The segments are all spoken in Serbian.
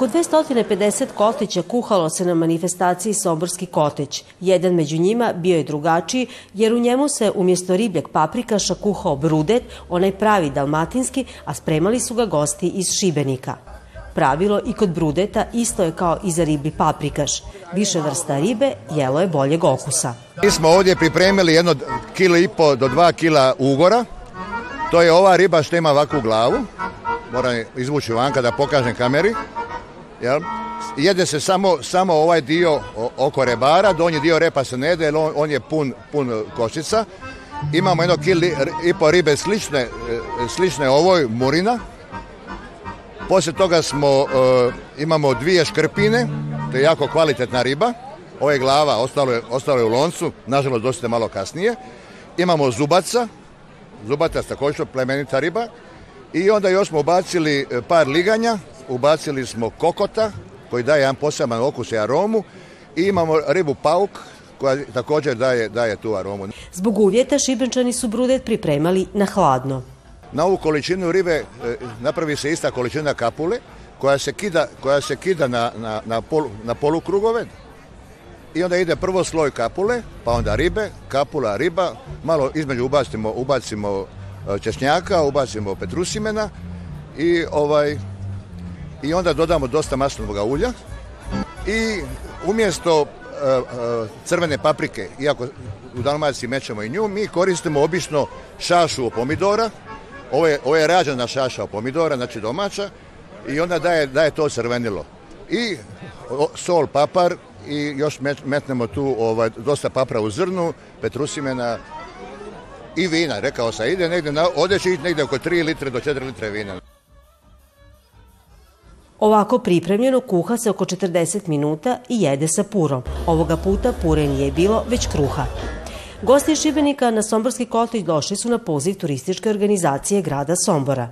Oko 250 kotića kuhalo se na manifestaciji Soborski koteć. Jedan među njima bio je drugačiji, jer u njemu se umjesto ribljeg paprikaša kuhao brudet, onaj pravi dalmatinski, a spremali su ga gosti iz Šibenika. Pravilo i kod brudeta isto je kao i za ribi paprikaš. Više vrsta ribe jelo je boljeg okusa. Mi smo ovdje pripremili jedno kilo i po do dva kila ugora. To je ova riba što ima ovakvu glavu. Moram izvući vanka da pokažem kameri. Jel? Jede se samo, ovaj dio oko rebara, donji dio repa se ne jede jer on, je pun, pun košica. Imamo jedno kilo i po ribe e, slične, ovoj, murina. Poslije toga smo, e, imamo dvije škrpine, to je jako kvalitetna riba. Ovo je glava, ostalo je, ostalo je u loncu, nažalost dosta malo kasnije. Imamo zubaca, zubaca također plemenita riba. I onda još smo ubacili e, par liganja, ubacili smo kokota koji daje jedan poseban okus i aromu i imamo ribu pauk koja također daje, daje tu aromu. Zbog uvjeta šibenčani su brudet pripremali na hladno. Na ovu količinu ribe e, napravi se ista količina kapule koja se kida, koja se kida na, na, na, na polukrugove i onda ide prvo sloj kapule, pa onda ribe, kapula, riba, malo između ubacimo, ubacimo e, češnjaka, ubacimo petrusimena i ovaj i onda dodamo dosta maslinovog ulja i umjesto e, e, crvene paprike, iako u Dalmaciji mećemo i nju, mi koristimo obično šašu od pomidora, ovo je, rađena šaša od pomidora, znači domaća, i onda daje, daje to crvenilo. I sol, papar i još metnemo tu ovaj, dosta papra u zrnu, petrusimena i vina, rekao sam, ide negdje, na, ovdje će negdje oko 3 litre do 4 litre vina. Ovako pripremljeno kuha se oko 40 minuta i jede sa purom. Ovoga puta pure nije bilo, već kruha. Gosti Šibenika na Somborski kotlić došli su na poziv turističke organizacije grada Sombora.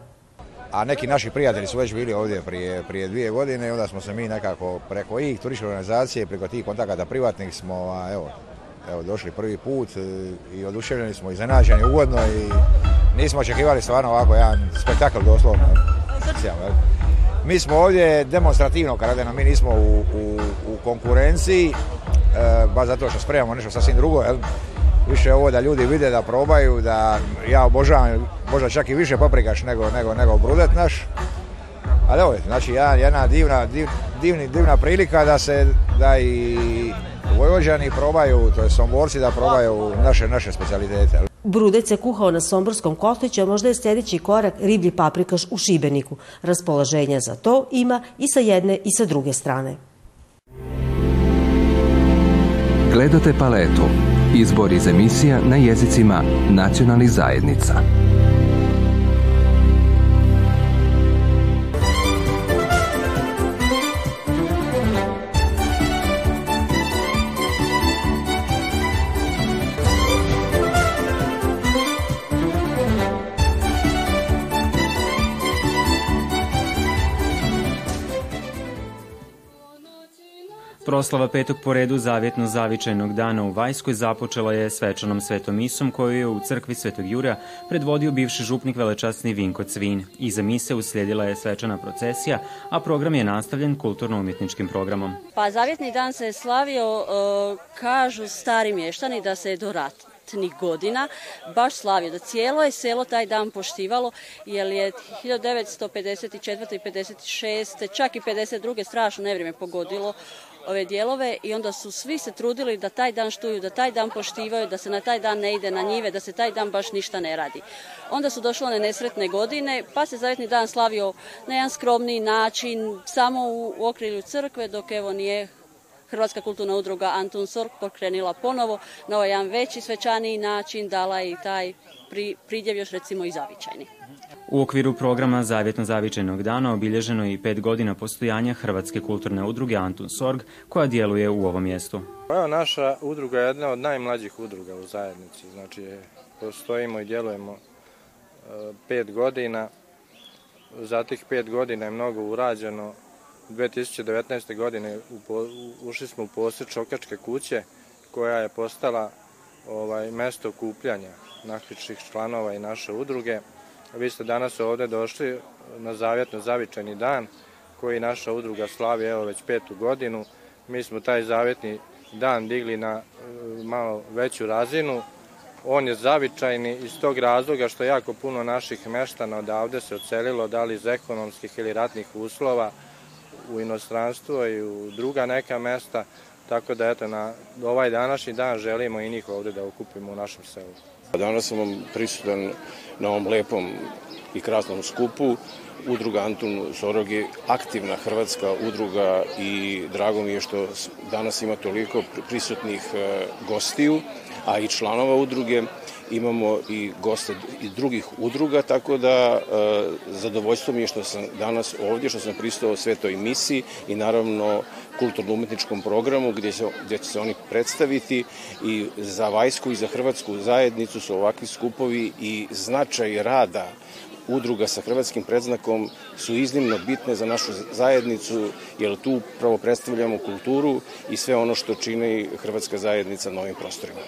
A neki naši prijatelji su već bili ovdje prije, dvije godine i onda smo se mi nekako preko i turističke organizacije, preko tih kontakata privatnih smo a, evo, evo, došli prvi put e, i oduševljeni smo, iznenađeni ugodno i nismo očekivali stvarno ovako jedan spektakl doslovno. Mi smo ovdje demonstrativno kradeno, mi nismo u, u, u konkurenciji, e, ba zato što spremamo nešto sasvim drugo, jel? Više ovo da ljudi vide, da probaju, da ja obožavam možda čak i više paprikaš nego, nego, nego brudet naš. Ali evo, znači jedna divna, divni, divna prilika da se, da i Vojvođani probaju, to je Somborci da probaju naše, naše specialitete. Brudec je kuhao na Somborskom kotliću, a možda je sljedeći korak riblji paprikaš u Šibeniku. Raspoloženja za to ima i sa jedne i sa druge strane. Gledate paletu. Izbor iz emisija na jezicima nacionalnih zajednica. Proslava petog po redu zavjetno zavičajnog dana u Vajskoj započela je svečanom misom koju je u crkvi Svetog Jura predvodio bivši župnik velečasni Vinko Cvin. Iza mise uslijedila je svečana procesija, a program je nastavljen kulturno-umjetničkim programom. Pa zavjetni dan se slavio, e, kažu stari mještani da se je do ratnih godina baš slavio, da cijelo je selo taj dan poštivalo, jer je 1954. i 56. čak i 52. strašno nevrijeme pogodilo ove dijelove i onda su svi se trudili da taj dan štuju, da taj dan poštivaju, da se na taj dan ne ide na njive, da se taj dan baš ništa ne radi. Onda su došle one nesretne godine, pa se zavetni dan slavio na jedan skromni način, samo u okrilju crkve, dok evo nije Hrvatska kulturna udruga Anton Sorg pokrenila ponovo na ovaj jedan veći svečaniji način, dala i taj pri, pridjev još recimo i zavičajni. U okviru programa Zavjetno zavičajnog dana obilježeno je i pet godina postojanja Hrvatske kulturne udruge Anton Sorg koja djeluje u ovom mjestu. Evo, naša udruga je jedna od najmlađih udruga u zajednici. Znači, postojimo i djelujemo e, pet godina. Za tih pet godina je mnogo urađeno 2019. godine ušli smo u posjed Čokačke kuće koja je postala ovaj, mesto okupljanja naših članova i naše udruge. Vi ste danas ovdje došli na zavjetno zavičajni dan koji naša udruga slavi evo već petu godinu. Mi smo taj zavjetni dan digli na e, malo veću razinu. On je zavičajni iz tog razloga što jako puno naših meštana odavde se ocelilo, da li iz ekonomskih ili ratnih uslova, u inostranstvo i u druga neka mesta, tako da eto, na ovaj današnji dan želimo i njih ovdje da okupimo u našem selu. Danas sam vam prisutan na ovom lepom i krasnom skupu. Udruga Antun Sorog je aktivna hrvatska udruga i drago mi je što danas ima toliko prisutnih e, gostiju, a i članova udruge imamo i goste iz drugih udruga, tako da e, zadovoljstvo mi je što sam danas ovdje, što sam pristao sve toj misiji i naravno kulturno-umetničkom programu gdje, će se oni predstaviti i za Vajsku i za Hrvatsku zajednicu su ovakvi skupovi i značaj rada udruga sa hrvatskim predznakom su iznimno bitne za našu zajednicu, jer tu upravo predstavljamo kulturu i sve ono što čini hrvatska zajednica novim prostorima.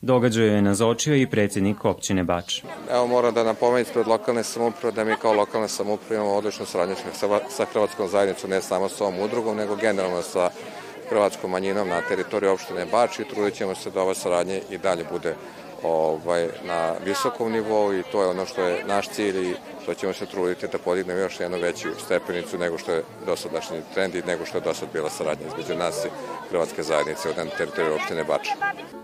Događaju je nazočio i predsjednik općine Bač. Evo moram da napomenem ispred lokalne samouprave da mi kao lokalne samouprave imamo odličnu saradnju sa, Hrvatskom zajednicom, ne samo sa ovom udrugom, nego generalno sa hrvatskom manjinom na teritoriju opštine Bač i trudit ćemo se da ova saradnja i dalje bude ovaj, na visokom nivou i to je ono što je naš cilj i što ćemo se truditi da podignemo još jednu veću stepenicu nego što je dosadašnji trend i nego što je dosad bila saradnja između nas i hrvatske zajednice na teritoriju općine Bača.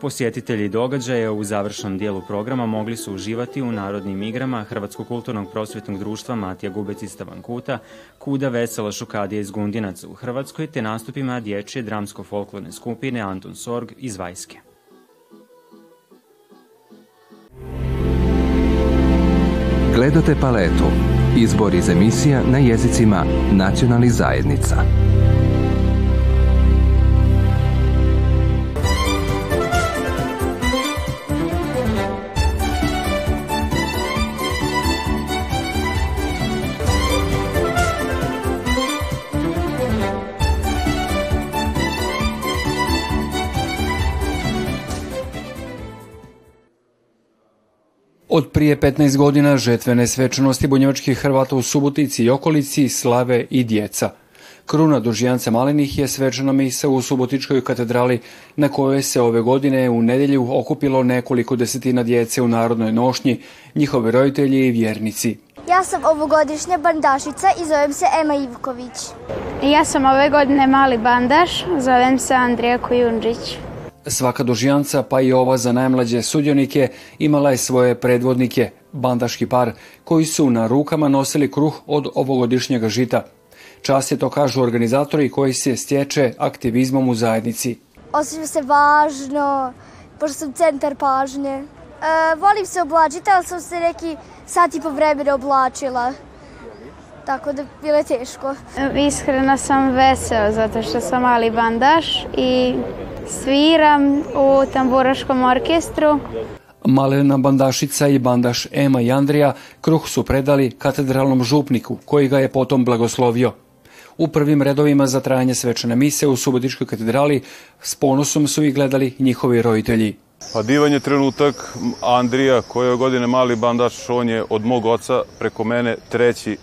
Posjetitelji događaja u završnom dijelu programa mogli su uživati u narodnim igrama Hrvatskog kulturnog prosvjetnog društva Matija Gubec iz Stavankuta, Kuda Vesela Šukadija iz Gundinaca u Hrvatskoj te nastupima dječje dramsko-folklorne skupine Anton Sorg iz Vajske. Gledate paletu. Izbor iz emisija na jezicima nacionalnih zajednica. Od prije 15 godina žetvene svečanosti bunjevačkih Hrvata u Subotici i okolici slave i djeca. Kruna Dužijanca Malenih je svečana misa u Subotičkoj katedrali na kojoj se ove godine u nedjelju okupilo nekoliko desetina djece u narodnoj nošnji, njihovi roditelji i vjernici. Ja sam ovogodišnja bandašica i zovem se Ema Ivković. Ja sam ove godine mali bandaš, zovem se Andrija Kujundžić. Svaka dužijanca, pa i ova za najmlađe sudionike, imala je svoje predvodnike, bandaški par, koji su na rukama nosili kruh od ovogodišnjega žita. Čast je to kažu organizatori koji se stječe aktivizmom u zajednici. Osjećam se važno, pošto sam centar pažnje. E, volim se oblačiti, ali sam se neki sat i po vremena oblačila. Tako da bilo teško. Iskreno sam vesela zato što sam mali bandaš i Sviram u tamburaškom orkestru. Malena Bandašica i bandaš Ema i Andrija kruh su predali katedralnom župniku, koji ga je potom blagoslovio. U prvim redovima za trajanje svečane mise u Subotičkoj katedrali s ponosom su ih gledali njihovi roditelji. Pa divan je trenutak Andrija, koji je godine mali bandaš, on je od mog oca preko mene treći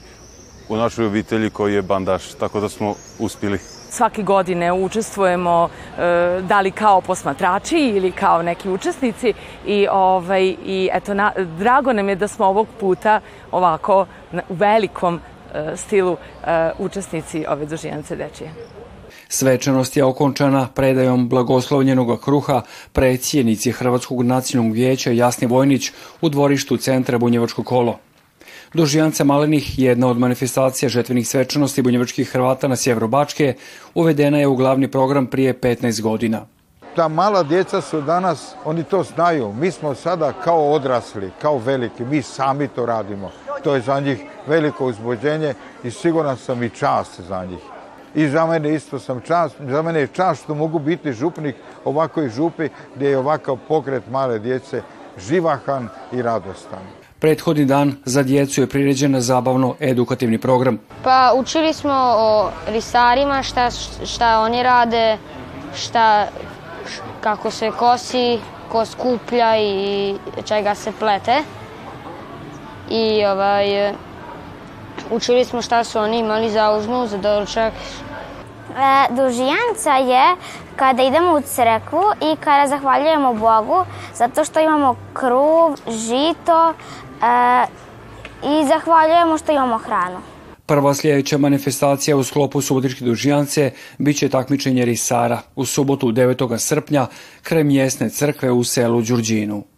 u našoj obitelji koji je bandaš, tako da smo uspjeli svake godine učestvujemo e, da li kao posmatrači ili kao neki učesnici i, ovaj, i eto, drago nam je da smo ovog puta ovako u velikom e, stilu e, učesnici ove dužijance dečije. Svečanost je okončana predajom blagoslovljenog kruha predsjednici Hrvatskog nacionalnog vijeća Jasni Vojnić u dvorištu centra Bunjevačko kolo. Dužijanca malenih, jedna od manifestacija žetvenih svečanosti bunjevačkih Hrvata na sjeveru uvedena je u glavni program prije 15 godina. Ta mala djeca su danas, oni to znaju, mi smo sada kao odrasli, kao veliki, mi sami to radimo. To je za njih veliko uzbuđenje i siguran sam i čast za njih. I za mene isto sam čast, za mene je čast što mogu biti župnik ovakoj župi gdje je ovakav pokret male djece živahan i radostan. Prethodni dan za djecu je priređen zabavno-edukativni program. Pa učili smo o risarima, šta, šta oni rade, šta, kako se kosi, ko skuplja i čega se plete. I ovaj, učili smo šta su oni imali za užnu, za doručak, E, dužijanca je kada idemo u crkvu i kada zahvaljujemo Bogu zato što imamo kruv, žito e, i zahvaljujemo što imamo hranu. Prva sljedeća manifestacija u sklopu Subotičke dužijance bit će takmičenje Risara u subotu 9. srpnja kraj mjesne crkve u selu Đurđinu.